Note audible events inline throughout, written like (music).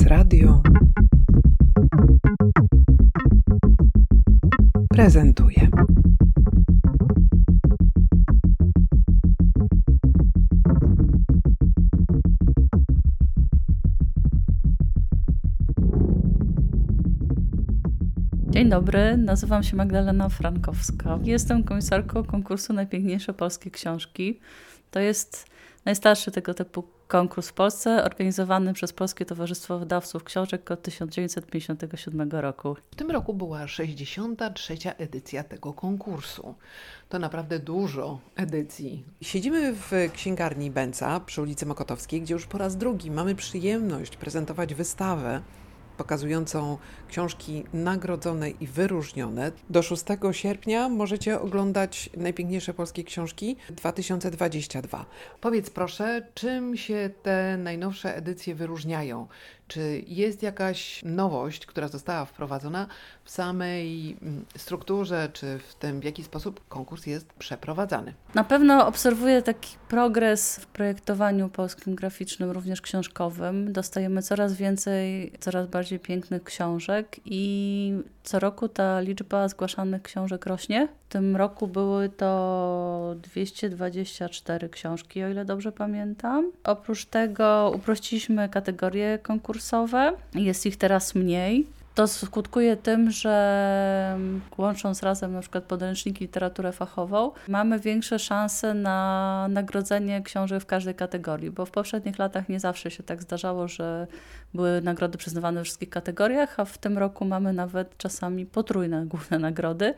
Bez Radio prezentuje. Dzień dobry, nazywam się Magdalena Frankowska. Jestem komisarką konkursu Najpiękniejsze Polskie Książki. To jest najstarszy tego typu konkurs w Polsce, organizowany przez Polskie Towarzystwo Wydawców Książek od 1957 roku. W tym roku była 63. edycja tego konkursu. To naprawdę dużo edycji. Siedzimy w księgarni Benca przy ulicy Mokotowskiej, gdzie już po raz drugi mamy przyjemność prezentować wystawę pokazującą książki nagrodzone i wyróżnione. Do 6 sierpnia możecie oglądać najpiękniejsze polskie książki 2022. Powiedz proszę, czym się te najnowsze edycje wyróżniają? Czy jest jakaś nowość, która została wprowadzona w samej mm, strukturze, czy w tym, w jaki sposób konkurs jest przeprowadzany? Na pewno obserwuję taki progres w projektowaniu polskim graficznym, również książkowym. Dostajemy coraz więcej, coraz bardziej pięknych książek i co roku ta liczba zgłaszanych książek rośnie. W tym roku były to 224 książki, o ile dobrze pamiętam. Oprócz tego uprościliśmy kategorie konkursowe, jest ich teraz mniej. To skutkuje tym, że łącząc razem na przykład podręczniki literaturę fachową, mamy większe szanse na nagrodzenie książek w każdej kategorii, bo w poprzednich latach nie zawsze się tak zdarzało, że były nagrody przyznawane w wszystkich kategoriach, a w tym roku mamy nawet czasami potrójne (laughs) główne nagrody,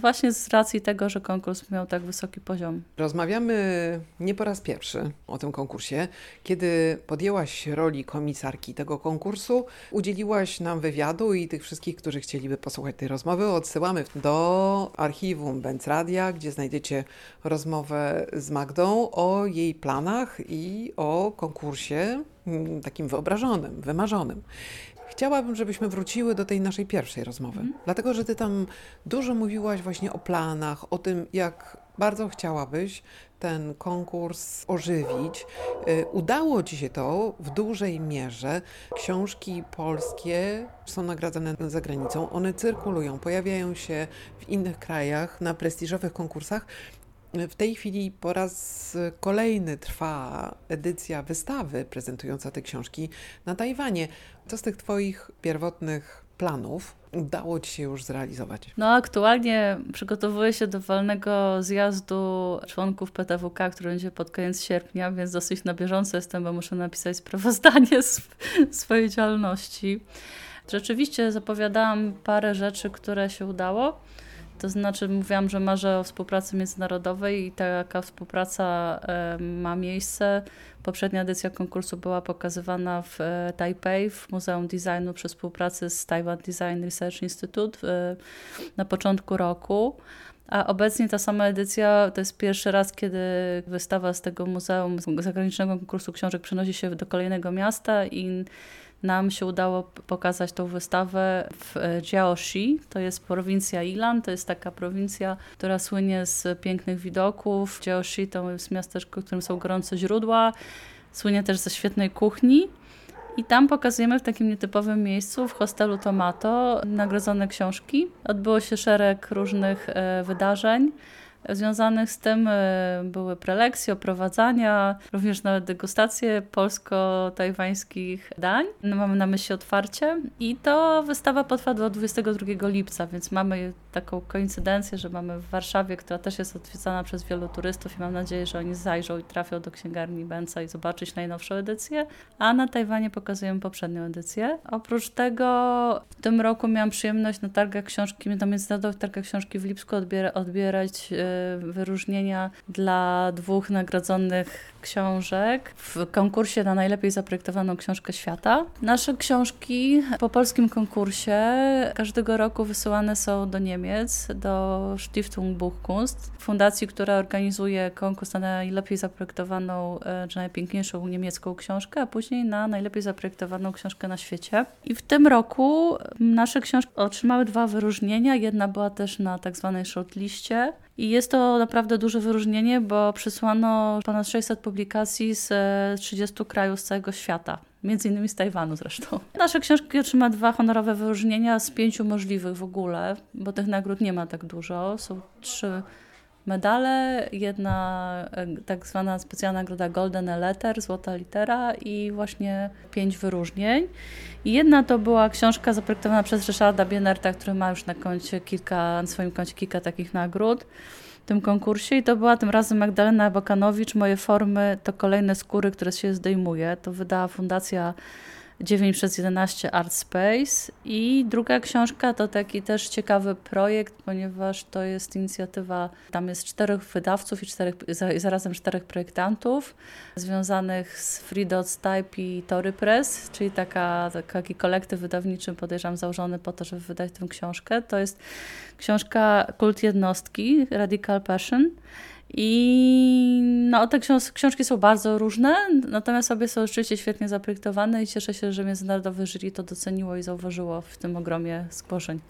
Właśnie z racji tego, że konkurs miał tak wysoki poziom. Rozmawiamy nie po raz pierwszy o tym konkursie. Kiedy podjęłaś roli komisarki tego konkursu, udzieliłaś nam wywiadu i tych wszystkich, którzy chcieliby posłuchać tej rozmowy, odsyłamy do archiwum Benz Radia, gdzie znajdziecie rozmowę z Magdą o jej planach i o konkursie mm, takim wyobrażonym, wymarzonym. Chciałabym, żebyśmy wróciły do tej naszej pierwszej rozmowy, mm. dlatego że ty tam dużo mówiłaś właśnie o planach, o tym, jak bardzo chciałabyś ten konkurs ożywić. Y, udało ci się to w dużej mierze. Książki polskie są nagradzane za granicą, one cyrkulują, pojawiają się w innych krajach na prestiżowych konkursach. W tej chwili po raz kolejny trwa edycja wystawy prezentująca te książki na Tajwanie. Co z tych Twoich pierwotnych planów udało Ci się już zrealizować? No, aktualnie przygotowuję się do walnego zjazdu członków PTWK, który będzie pod koniec sierpnia, więc dosyć na bieżąco jestem, bo muszę napisać sprawozdanie (laughs) z swojej działalności. Rzeczywiście zapowiadałam parę rzeczy, które się udało. To znaczy, mówiłam, że marzę o współpracy międzynarodowej i taka współpraca ma miejsce. Poprzednia edycja konkursu była pokazywana w e, Taipei, w Muzeum Designu przy współpracy z Taiwan Design Research Institute e, na początku roku. A obecnie ta sama edycja to jest pierwszy raz, kiedy wystawa z tego muzeum, z zagranicznego konkursu książek przenosi się do kolejnego miasta i nam się udało pokazać tą wystawę w e, Jiaoxi, to jest prowincja Ilan, to jest taka prowincja, która słynie z pięknych widoków. Jiaoxi to jest miasteczko, w którym są gorące źródła, słynie też ze świetnej kuchni. I tam pokazujemy w takim nietypowym miejscu, w hostelu Tomato, nagrodzone książki. Odbyło się szereg różnych e, wydarzeń. Związanych z tym e, były prelekcje, oprowadzania, również nawet degustacje polsko-tajwańskich dań. No, mamy na myśli otwarcie i to wystawa potrwa do 22 lipca, więc mamy taką koincydencję, że mamy w Warszawie, która też jest odwiedzana przez wielu turystów i mam nadzieję, że oni zajrzą i trafią do księgarni Benca i zobaczyć najnowszą edycję, a na Tajwanie pokazujemy poprzednią edycję. Oprócz tego w tym roku miałam przyjemność na targach książki, na międzynarodowych targach książki w Lipsku odbiera, odbierać e, wyróżnienia dla dwóch nagrodzonych książek w konkursie na najlepiej zaprojektowaną książkę świata. Nasze książki po polskim konkursie każdego roku wysyłane są do Niemiec, do Stiftung Buchkunst, fundacji, która organizuje konkurs na najlepiej zaprojektowaną e, czy najpiękniejszą niemiecką książkę, a później na najlepiej zaprojektowaną książkę na świecie. I w tym roku nasze książki otrzymały dwa wyróżnienia. Jedna była też na tak zwanej shortliście i jest to naprawdę duże wyróżnienie, bo przysłano ponad 600 publikacji z 30 krajów z całego świata. między innymi z Tajwanu zresztą. Nasze książki otrzyma dwa honorowe wyróżnienia z pięciu możliwych w ogóle, bo tych nagród nie ma tak dużo. Są trzy medale, jedna e, tak zwana specjalna nagroda Golden Letter, złota litera i właśnie pięć wyróżnień. I jedna to była książka zaprojektowana przez Ryszarda Bienerta, który ma już na koncie kilka, na swoim koncie kilka takich nagród w tym konkursie i to była tym razem Magdalena Bokanowicz. Moje formy to kolejne skóry, które się zdejmuje. To wydała Fundacja 9 przez 11 Art Space. I druga książka to taki też ciekawy projekt, ponieważ to jest inicjatywa, tam jest czterech wydawców i, czterech, zarazem czterech projektantów związanych z Free Type i Tory Press, czyli taka, taki kolektyw wydawniczy, podejrzewam, założony po to, żeby wydać tę książkę. To jest książka Kult Jednostki, Radical Passion. I no, te książ książki są bardzo różne, natomiast obie są oczywiście świetnie zaprojektowane i cieszę się, że międzynarodowe jury to doceniło i zauważyło w tym ogromie zgłoszeń.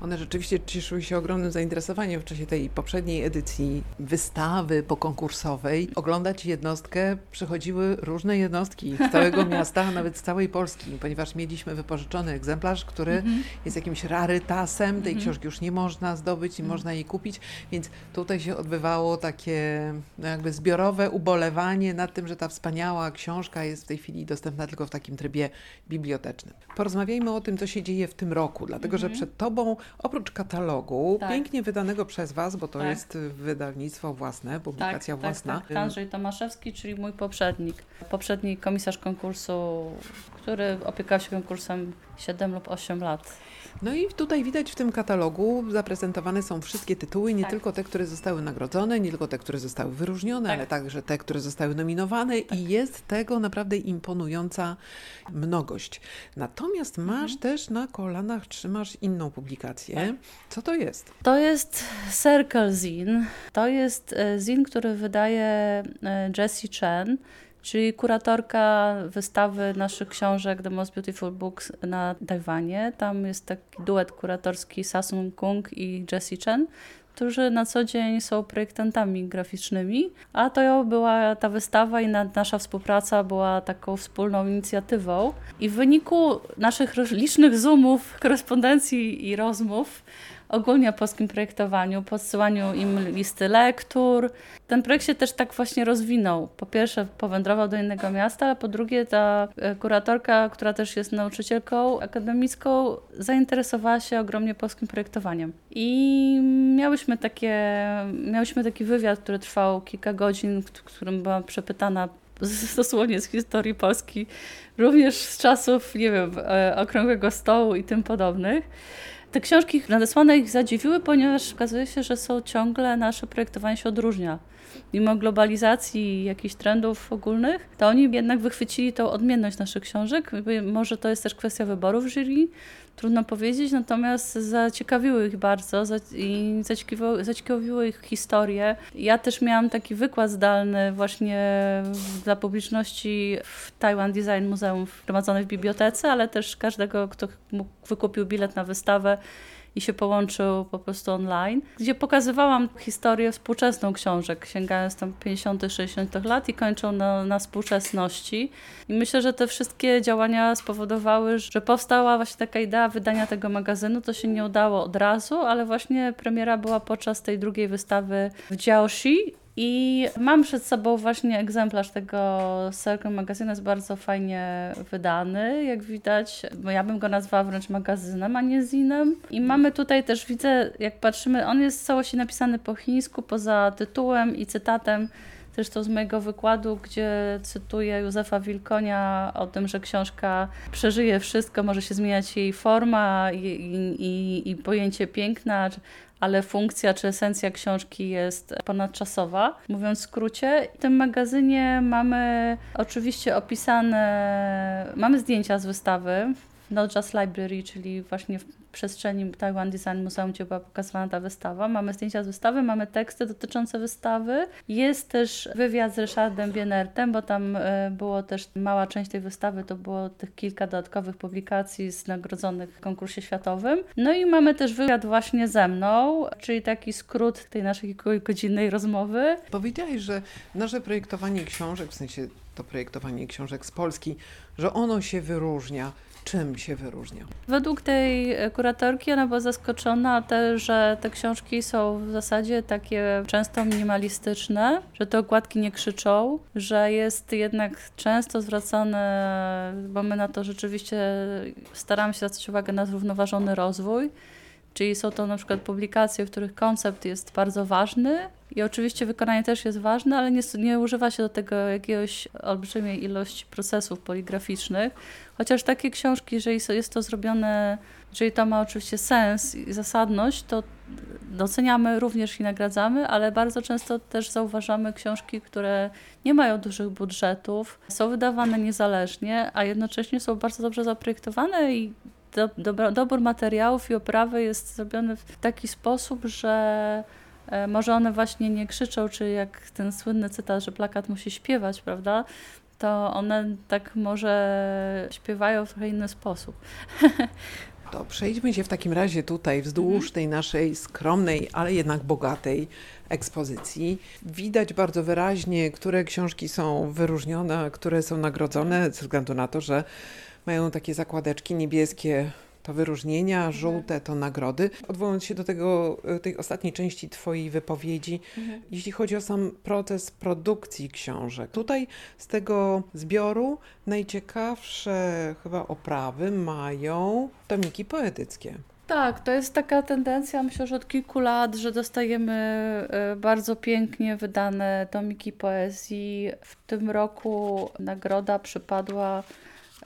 One rzeczywiście cieszyły się ogromnym zainteresowaniem w czasie tej poprzedniej edycji wystawy pokonkursowej. Oglądać jednostkę przychodziły różne jednostki z całego (laughs) miasta, a nawet z całej Polski, ponieważ mieliśmy wypożyczony egzemplarz, który -hmm. jest jakimś rarytasem. Tej -hmm. książki już nie można zdobyć i mm -hmm. można jej kupić, więc tutaj się odbywało takie no jakby zbiorowe ubolewanie nad tym, że ta wspaniała książka jest w tej chwili dostępna tylko w takim trybie bibliotecznym. Porozmawiajmy o tym, co się dzieje w tym roku, dlatego że przed Tobą Oprócz katalogu, tak. pięknie wydanego przez Was, bo to tak. jest wydawnictwo własne, publikacja tak, własna. Tak, tak. Andrzej Tomaszewski, czyli mój poprzednik. Poprzedni komisarz konkursu, który opiekał się konkursem 7 lub 8 lat. No i tutaj widać w tym katalogu zaprezentowane są wszystkie tytuły, nie tak. tylko te, które zostały nagrodzone, nie tylko te, które zostały wyróżnione, tak. ale także te, które zostały nominowane tak. i jest tego naprawdę imponująca mnogość. Natomiast masz mhm. też na kolanach, trzymasz inną publikację. Tak. Co to jest? To jest Circle Zin. To jest e, zin, który wydaje e, Jessie Chen czyli kuratorka wystawy naszych książek The Most Beautiful Books na Tajwanie. Tam jest taki duet kuratorski Sasun Kung i Jessie Chen, którzy na co dzień są projektantami graficznymi, a to była ta wystawa i nasza współpraca była taką wspólną inicjatywą. I w wyniku naszych licznych zoomów, korespondencji i rozmów ogólnie o polskim projektowaniu, podsyłaniu im listy lektur. Ten projekt się też tak właśnie rozwinął. Po pierwsze powędrował do innego miasta, a po drugie ta e, kuratorka, która też jest nauczycielką akademicką, zainteresowała się ogromnie polskim projektowaniem. I miałyśmy, takie, miałyśmy taki wywiad, który trwał kilka godzin, w którym byłam przepytana (laughs) dosłownie z historii Polski, również z czasów, nie wiem, e, okrągłego stołu i tym podobnych. Te książki nadesłane ich zadziwiły, ponieważ okazuje się, że są ciągle, nasze projektowanie się odróżnia. Mimo globalizacji i jakichś trendów ogólnych, to oni jednak wychwycili tą odmienność naszych książek. Może to jest też kwestia wyborów jury, trudno powiedzieć, natomiast zaciekawiły ich bardzo i zaciekawiły, ich historię. Ja też miałam taki wykład zdalny właśnie dla publiczności w Taiwan Design Muzeum wprowadzony w bibliotece, ale też każdego, kto mógł, wykupił bilet na wystawę i się połączył po prostu online, gdzie pokazywałam historię współczesną książek, sięgając tam 50 60 lat i kończą na, na współczesności. I myślę, że te wszystkie działania spowodowały, że powstała właśnie taka idea wydania tego magazynu. To się nie udało od razu, ale właśnie premiera była podczas tej drugiej wystawy w Jiaoxi i mam przed sobą właśnie egzemplarz tego Circle Magazine, jest bardzo fajnie wydany, jak widać. Ja bym go nazwała wręcz magazynem, a nie zinem. I mamy tutaj też, widzę, jak patrzymy, on jest w całości napisany po chińsku, poza tytułem i cytatem zresztą z mojego wykładu, gdzie cytuję Józefa Wilkonia o tym, że książka przeżyje wszystko, może się zmieniać jej forma i, i, i pojęcie piękna, ale funkcja czy esencja książki jest ponadczasowa. Mówiąc w skrócie, w tym magazynie mamy oczywiście opisane, mamy zdjęcia z wystawy Not Just Library, czyli właśnie w przestrzeni Taiwan Design Museum, gdzie była pokazywana ta wystawa. Mamy zdjęcia z wystawy, mamy teksty dotyczące wystawy. Jest też wywiad z Ryszardem Bienertem, bo tam e, było też mała część tej wystawy, to było tych kilka dodatkowych publikacji z nagrodzonych w konkursie światowym. No i mamy też wywiad właśnie ze mną, czyli taki skrót tej naszej godzinnej rozmowy. Powiedziałeś, że nasze projektowanie książek, w sensie to projektowanie książek z Polski, że ono się wyróżnia. Czym się wyróżnia? Według tej kuratorki ona była zaskoczona też, że te książki są w zasadzie takie często minimalistyczne, że te okładki nie krzyczą, że jest jednak często zwracane, bo my na to rzeczywiście staramy się zwracać uwagę na zrównoważony rozwój, Czyli są to na przykład publikacje, w których koncept jest bardzo ważny i oczywiście wykonanie też jest ważne, ale nie, nie używa się do tego jakiegoś olbrzymiej ilości procesów poligraficznych. Chociaż takie książki, jeżeli jest to zrobione, jeżeli to ma oczywiście sens i zasadność, to doceniamy również i nagradzamy, ale bardzo często też zauważamy książki, które nie mają dużych budżetów, są wydawane niezależnie, a jednocześnie są bardzo dobrze zaprojektowane i do, do, dobór materiałów i oprawy jest zrobiony w taki sposób, że e, może one właśnie nie krzyczą, czy jak ten słynny cytat, że plakat musi śpiewać, prawda? To one tak może śpiewają w trochę inny sposób. (laughs) To przejdźmy się w takim razie tutaj wzdłuż mhm. tej naszej skromnej, ale jednak bogatej ekspozycji. Widać bardzo wyraźnie, które książki są wyróżnione, które są nagrodzone, ze względu na to, że mają takie zakładeczki niebieskie to wyróżnienia, mhm. żółte to nagrody. Odwołując się do tego, e, tej ostatniej części Twojej wypowiedzi, mhm. jeśli chodzi o sam proces produkcji książek, tutaj z tego zbioru najciekawsze chyba oprawy mają tomiki poetyckie. Tak, to jest taka tendencja, myślę, że od kilku lat, że dostajemy e, bardzo pięknie wydane tomiki poezji. W tym roku nagroda przypadła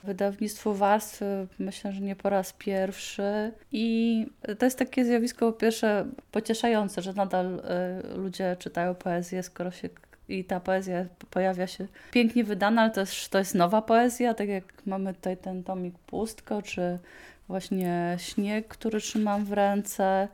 wydawnictwu warstwy, myślę, że nie po raz pierwszy. I to jest takie zjawisko, po pierwsze, pocieszające, że nadal y, ludzie czytają poezję, skoro się i ta poezja pojawia się pięknie wydana, ale też to jest nowa poezja, tak jak mamy tutaj ten tomik Pustko, czy właśnie Śnieg, który trzymam w ręce.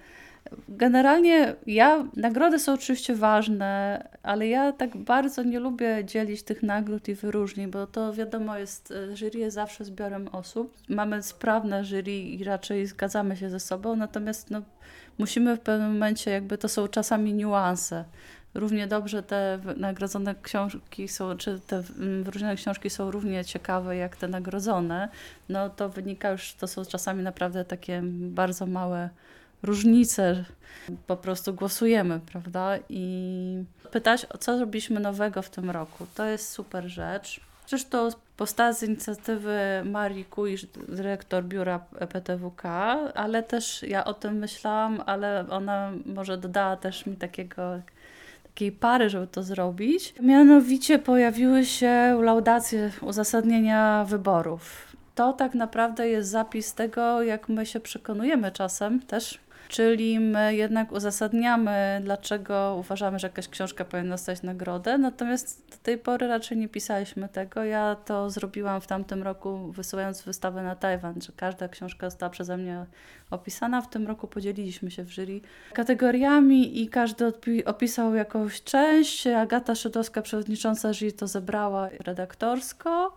Generalnie ja, nagrody są oczywiście ważne, ale ja tak bardzo nie lubię dzielić tych nagród i wyróżnień, bo to wiadomo jest, e, jury jest zawsze zbiorem osób. Mamy sprawne jury i raczej zgadzamy się ze sobą, natomiast no, musimy w pewnym momencie, jakby to są czasami niuanse. Równie dobrze te nagrodzone książki są, czy te wyróżnione książki są równie ciekawe jak te nagrodzone, no to wynika już, to są czasami naprawdę takie bardzo małe różnice, po prostu głosujemy, prawda? I pytać, co zrobiliśmy nowego w tym roku. To jest super rzecz. Zresztą powstała z inicjatywy Marii Kuisz, dyrektor biura PTWK, ale też ja o tym myślałam, ale ona może dodała też mi takiego takiej pary, żeby to zrobić. Mianowicie pojawiły się laudacje uzasadnienia wyborów. To tak naprawdę jest zapis tego, jak my się przekonujemy czasem też Czyli my jednak uzasadniamy, dlaczego uważamy, że jakaś książka powinna dostać nagrodę, natomiast do tej pory raczej nie pisaliśmy tego. Ja to zrobiłam w tamtym roku, wysyłając wystawę na Tajwan, że każda książka została przeze mnie opisana. W tym roku podzieliliśmy się w jury kategoriami i każdy opisał jakąś część. Agata Szydowska, przewodnicząca jury, to zebrała redaktorsko.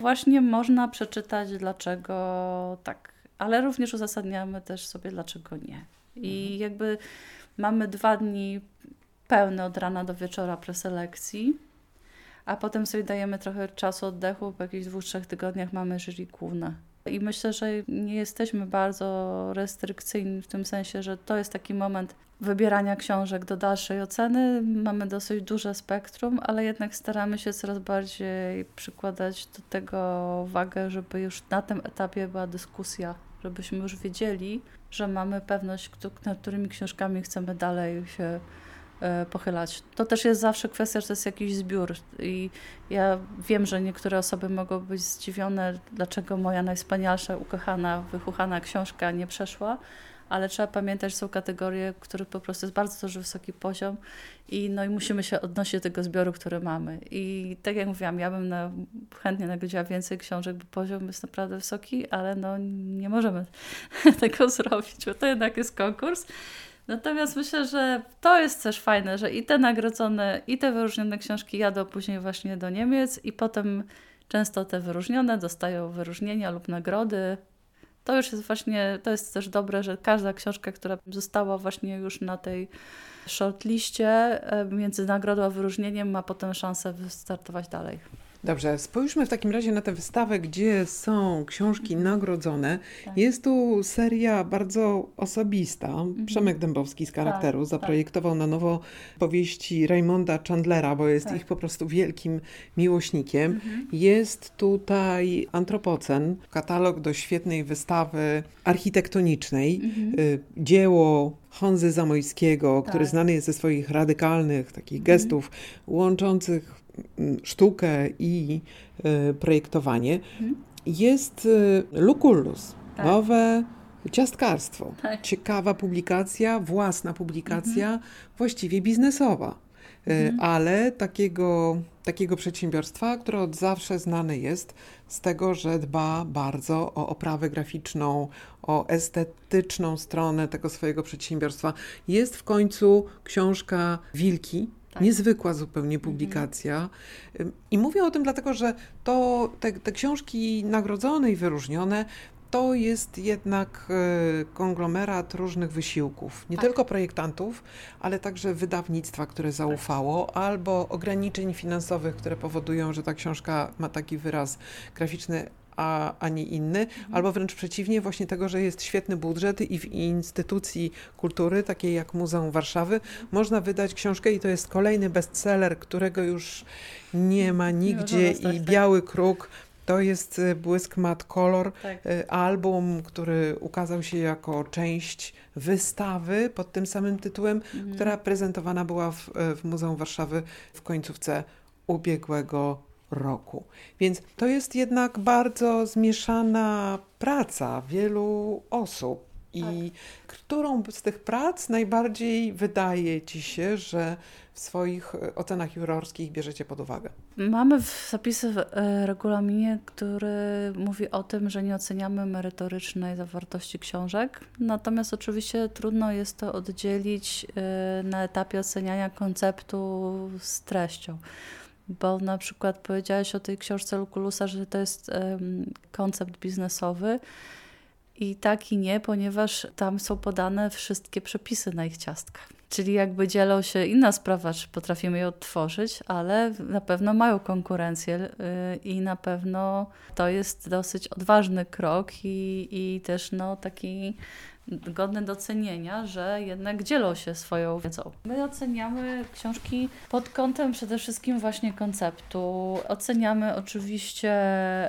Właśnie można przeczytać, dlaczego tak ale również uzasadniamy też sobie, dlaczego nie. I mhm. jakby mamy dwa dni pełne od rana do wieczora preselekcji, a potem sobie dajemy trochę czasu oddechu, po jakichś dwóch, trzech tygodniach mamy jury główne. I myślę, że nie jesteśmy bardzo restrykcyjni w tym sensie, że to jest taki moment wybierania książek do dalszej oceny. Mamy dosyć duże spektrum, ale jednak staramy się coraz bardziej przykładać do tego wagę, żeby już na tym etapie była dyskusja żebyśmy już wiedzieli, że mamy pewność, nad którymi książkami chcemy dalej się e, pochylać. To też jest zawsze kwestia, że to jest jakiś zbiór i ja wiem, że niektóre osoby mogą być zdziwione, dlaczego moja najwspanialsza, ukochana, wychuchana książka nie przeszła, ale trzeba pamiętać, że są kategorie, które po prostu jest bardzo duży, wysoki poziom i, no, i musimy się odnosić do tego zbioru, który mamy. I tak jak mówiłam, ja bym na, chętnie nagrodziła więcej książek, bo poziom jest naprawdę wysoki, ale no, nie możemy (laughs) tego zrobić, bo to jednak jest konkurs. Natomiast myślę, że to jest też fajne, że i te nagrodzone, i te wyróżnione książki jadą później właśnie do Niemiec i potem często te wyróżnione dostają wyróżnienia lub nagrody. To już jest właśnie, to jest też dobre, że każda książka, która została właśnie już na tej shortliście e, między nagrodą a wyróżnieniem ma potem szansę wystartować dalej. Dobrze, spójrzmy w takim razie na tę wystawę, gdzie są książki nagrodzone. Tak. Jest tu seria bardzo osobista. Mhm. Przemek Dębowski z charakteru tak, zaprojektował tak. na nowo powieści Raymonda Chandlera, bo jest tak. ich po prostu wielkim miłośnikiem. Mhm. Jest tutaj Antropocen, katalog do świetnej wystawy architektonicznej. Mhm. Y, dzieło Honzy Zamojskiego, który tak. znany jest ze swoich radykalnych takich mhm. gestów łączących sztukę i e, projektowanie, mhm. jest e, Lucullus, tak. nowe ciastkarstwo. Tak. Ciekawa publikacja, własna publikacja, mhm. właściwie biznesowa, e, mhm. ale takiego, takiego przedsiębiorstwa, które od zawsze znane jest z tego, że dba bardzo o oprawę graficzną, o estetyczną stronę tego swojego przedsiębiorstwa. Jest w końcu książka Wilki, tak. Niezwykła zupełnie mhm. publikacja. I mówię o tym dlatego, że to, te, te książki nagrodzone i wyróżnione to jest jednak e, konglomerat różnych wysiłków, nie tak. tylko projektantów, ale także wydawnictwa, które zaufało, tak. albo ograniczeń finansowych, które powodują, że ta książka ma taki wyraz graficzny, a, a nie inny, mhm. albo wręcz przeciwnie, właśnie tego, że jest świetny budżet i w instytucji kultury, takiej jak Muzeum Warszawy, można wydać książkę i to jest kolejny bestseller, którego już nie ma nigdzie i tak. Biały Kruk to jest y, Błysk Mat Kolor, tak. Y, album, który ukazał się jako część wystawy pod tym samym tytułem, mhm. która prezentowana była w, y, w Muzeum Warszawy w końcówce ubiegłego roku. Więc to jest jednak bardzo zmieszana praca wielu osób. I tak. którą z tych prac najbardziej wydaje Ci się, że w swoich e, ocenach jurorskich bierzecie pod uwagę? Mamy zapisy w e, regulaminie, który mówi o tym, że nie oceniamy merytorycznej zawartości książek. Natomiast oczywiście trudno jest to oddzielić e, na etapie oceniania konceptu z treścią bo na przykład powiedziałaś o tej książce Lukulusa, że to jest um, koncept biznesowy. I tak i nie, ponieważ tam są podane wszystkie przepisy na ich ciastkach. Czyli jakby dzielą się inna sprawa, czy potrafimy je odtworzyć, ale na pewno mają konkurencję yy, i na pewno to jest dosyć odważny krok i, i też no, taki godne docenienia, że jednak dzielą się swoją wiedzą. My oceniamy książki pod kątem przede wszystkim właśnie konceptu. Oceniamy oczywiście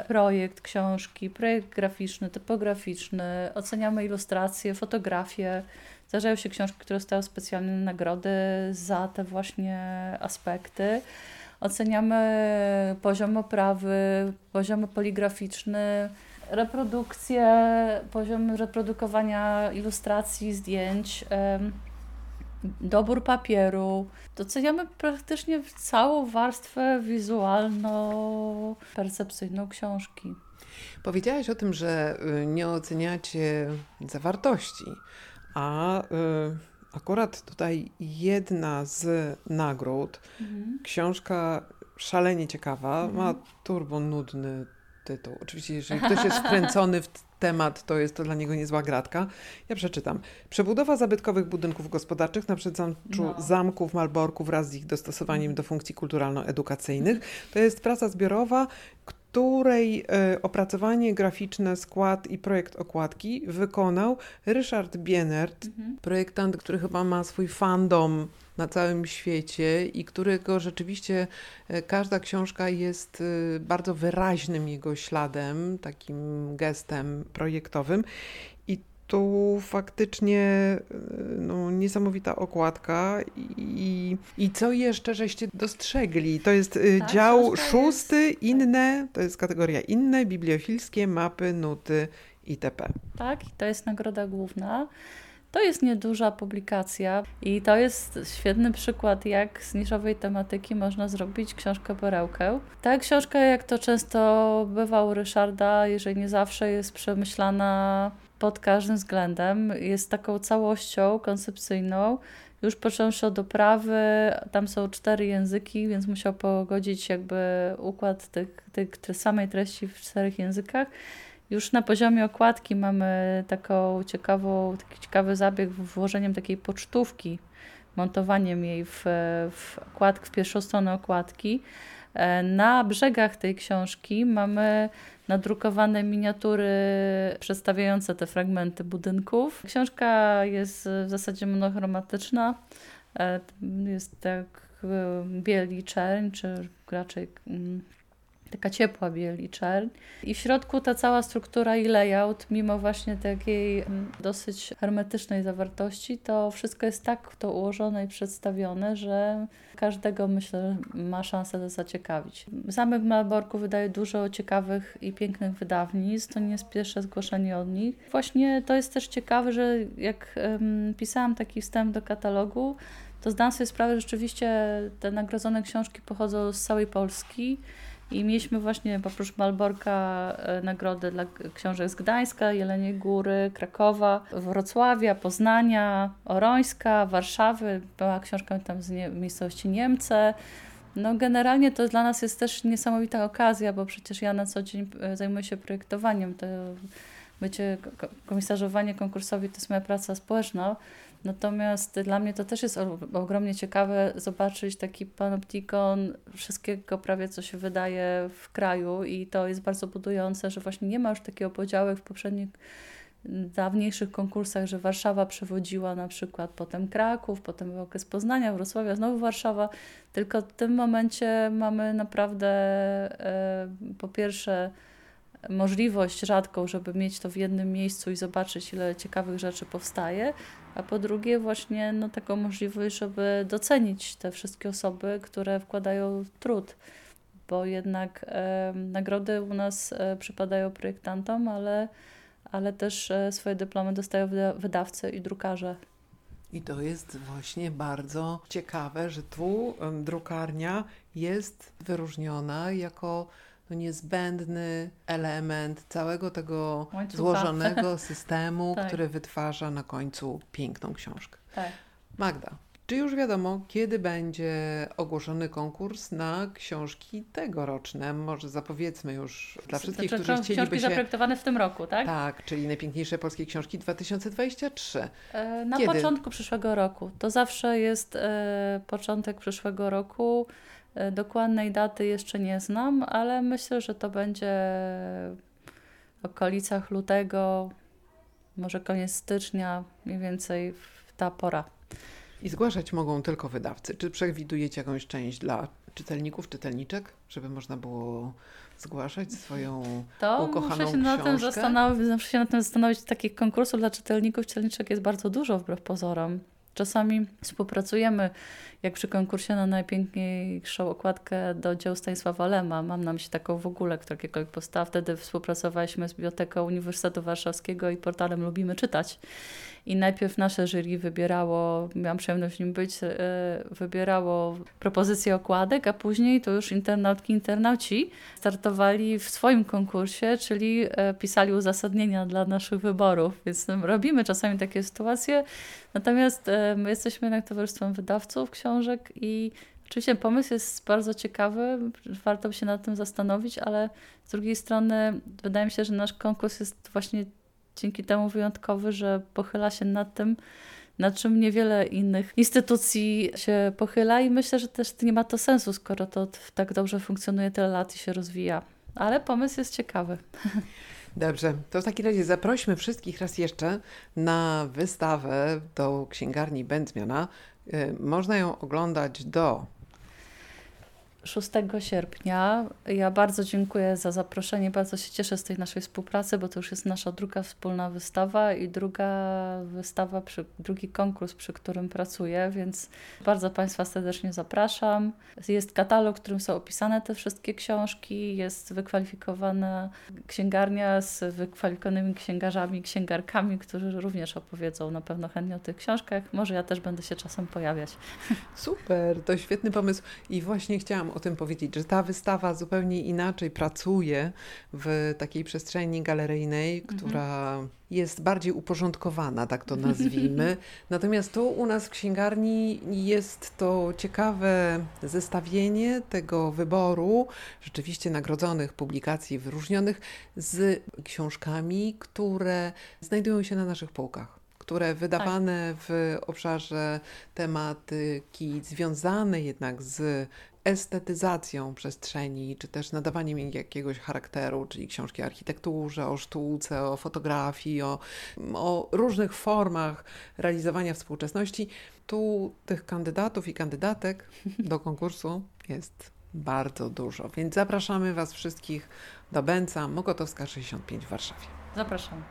projekt książki, projekt graficzny, typograficzny, oceniamy ilustracje, fotografie. Zdarzają się książki, które dostają specjalne nagrody za te właśnie aspekty. Oceniamy poziom oprawy, poziom poligraficzny, reprodukcję, poziom reprodukowania ilustracji, zdjęć, dobór papieru. Doceniamy praktycznie całą warstwę wizualno-percepcyjną książki. Powiedziałaś o tym, że y, nie oceniacie zawartości, a y, akurat tutaj jedna z nagród, mhm. książka szalenie ciekawa, mhm. ma turbo nudny tytuł. Oczywiście, jeżeli ktoś jest wkręcony w temat, to jest to dla niego niezła gratka. Ja przeczytam. Przebudowa zabytkowych budynków gospodarczych na przedzanczu no. zamków Malborków wraz z ich dostosowaniem do funkcji kulturalno-edukacyjnych. To jest praca zbiorowa, której e, opracowanie graficzne, skład i projekt okładki wykonał Ryszard Bienert, mhm. projektant, który chyba ma swój fandom na całym świecie i którego rzeczywiście e, każda książka jest e, bardzo wyraźnym jego śladem, takim gestem projektowym. I tu faktycznie e, no, niesamowita okładka i, i co jeszcze żeście dostrzegli? To jest tak, dział szósty, jest... inne, to jest kategoria inne, bibliofilskie, mapy, nuty itp. Tak, to jest nagroda główna. To jest nieduża publikacja i to jest świetny przykład, jak z niszowej tematyki można zrobić książkę perełkę. Ta książka, jak to często bywa u Ryszarda, jeżeli nie zawsze, jest przemyślana pod każdym względem. Jest taką całością koncepcyjną, już począwszy od oprawy, tam są cztery języki, więc musiał pogodzić jakby układ tych, tych, samej treści w czterech językach. Już na poziomie okładki mamy taką ciekawą, taki ciekawy zabieg włożeniem takiej pocztówki, montowaniem jej w, w okładkę, w pierwszą stronę okładki. E, na brzegach tej książki mamy nadrukowane miniatury przedstawiające te fragmenty budynków. Książka jest w zasadzie monochromatyczna. E, jest tak e, bieli czerń, czy raczej mm, taka ciepła biel i czerń. I w środku ta cała struktura i layout, mimo właśnie takiej mm, dosyć hermetycznej zawartości, to wszystko jest tak to ułożone i przedstawione, że każdego myślę ma szansę to zaciekawić. Zamek w Malborku wydaje dużo ciekawych i pięknych wydawnictw, to nie jest pierwsze zgłoszenie od nich. Właśnie to jest też ciekawe, że jak um, pisałam taki wstęp do katalogu, to zdałam sobie sprawę, że rzeczywiście te nagrodzone książki pochodzą z całej Polski. I mieliśmy właśnie oprócz Malborka e, nagrody dla książek z Gdańska, Jeleniej Góry, Krakowa, Wrocławia, Poznania, Orońska, Warszawy. Była książka tam z nie, miejscowości Niemce. No generalnie to dla nas jest też niesamowita okazja, bo przecież ja na co dzień e, zajmuję się projektowaniem. To bycie komisarzowanie konkursowi to jest moja praca społeczna. Natomiast dla mnie to też jest ogromnie ciekawe zobaczyć taki panoptikon wszystkiego prawie, co się wydaje w kraju i to jest bardzo budujące, że właśnie nie ma już takiego podziału jak w poprzednich dawniejszych konkursach, że Warszawa przewodziła na przykład, potem Kraków, potem okres Poznania, Wrocławia, znowu Warszawa, tylko w tym momencie mamy naprawdę e, po pierwsze możliwość rzadką, żeby mieć to w jednym miejscu i zobaczyć, ile ciekawych rzeczy powstaje, a po drugie właśnie no, taką możliwość, żeby docenić te wszystkie osoby, które wkładają trud, bo jednak e, nagrody u nas e, przypadają projektantom, ale, ale też e, swoje dyplomy dostają wydawcy i drukarze. I to jest właśnie bardzo ciekawe, że tu drukarnia jest wyróżniona jako no niezbędny element całego tego Łańcucha. złożonego (laughs) systemu, tak. który wytwarza na końcu piękną książkę. Tak. Magda, czy już wiadomo, kiedy będzie ogłoszony konkurs na książki tegoroczne? Może zapowiedzmy już dla wszystkich, znaczy, którzy chcieliby książki się... zaprojektowane w tym roku, tak? Tak, czyli najpiękniejsze polskie książki 2023. E, na kiedy? początku przyszłego roku. To zawsze jest e, początek przyszłego roku. E, dokładnej daty jeszcze nie znam, ale myślę, że to będzie w okolicach lutego, może koniec stycznia, mniej więcej ta pora. I zgłaszać mogą tylko wydawcy. Czy przewidujecie jakąś część dla czytelników, czytelniczek, żeby można było zgłaszać swoją to ukochaną muszę się książkę? Na tym zastanowić, muszę się na tym zastanowić. Takich konkursów dla czytelników, czytelniczek jest bardzo dużo wbrew pozorom. Czasami współpracujemy, jak przy konkursie na najpiękniejszą okładkę do dzieł Stanisława Lema. Mam na myśli taką w ogóle, która kiedykolwiek powstała. Wtedy współpracowaliśmy z Biblioteką Uniwersytetu Warszawskiego i portalem Lubimy Czytać. I najpierw nasze jury wybierało, miałam przyjemność w nim być, e, wybierało propozycje okładek, a później to już internautki, internauci startowali w swoim konkursie, czyli e, pisali uzasadnienia dla naszych wyborów. Więc robimy czasami takie sytuacje. Natomiast e, my jesteśmy jednak towarzystwem wydawców książek i Oczywiście pomysł jest bardzo ciekawy, warto by się nad tym zastanowić, ale z drugiej strony wydaje mi się, że nasz konkurs jest właśnie dzięki temu wyjątkowy, że pochyla się nad tym, nad czym niewiele innych instytucji się pochyla i myślę, że też nie ma to sensu, skoro to tak dobrze funkcjonuje tyle lat i się rozwija. Ale pomysł jest ciekawy. (laughs) Dobrze, to w takim razie zaprośmy wszystkich raz jeszcze na wystawę do księgarni Będzmiana. Y, można ją oglądać do 6 sierpnia. Ja bardzo dziękuję za zaproszenie, bardzo się cieszę z tej naszej współpracy, bo to już jest nasza druga wspólna wystawa i druga wystawa, przy, drugi konkurs, przy którym pracuję, więc bardzo Państwa serdecznie zapraszam. Jest katalog, w którym są opisane te wszystkie książki, jest wykwalifikowana księgarnia z wykwalifikowanymi księgarzami, księgarkami, którzy również opowiedzą na pewno chętnie o tych książkach. Może ja też będę się czasem pojawiać. Super, to świetny pomysł i właśnie chciałam o tym powiedzieć, że ta wystawa zupełnie inaczej pracuje w takiej przestrzeni galeryjnej, mhm. która jest bardziej uporządkowana, tak to (laughs) nazwijmy. Natomiast tu u nas w księgarni jest to ciekawe zestawienie tego wyboru rzeczywiście nagrodzonych publikacji wyróżnionych z książkami, które znajdują się na naszych półkach które wydawane tak. w obszarze tematyki związane jednak z estetyzacją przestrzeni, czy też nadawaniem jej jakiegoś charakteru, czyli książki o architekturze, o sztuce, o fotografii, o, o różnych formach realizowania współczesności. Tu tych kandydatów i kandydatek (laughs) do konkursu jest bardzo dużo, więc zapraszamy Was wszystkich do Bęca Mokotowska 65 w Warszawie. Zapraszam.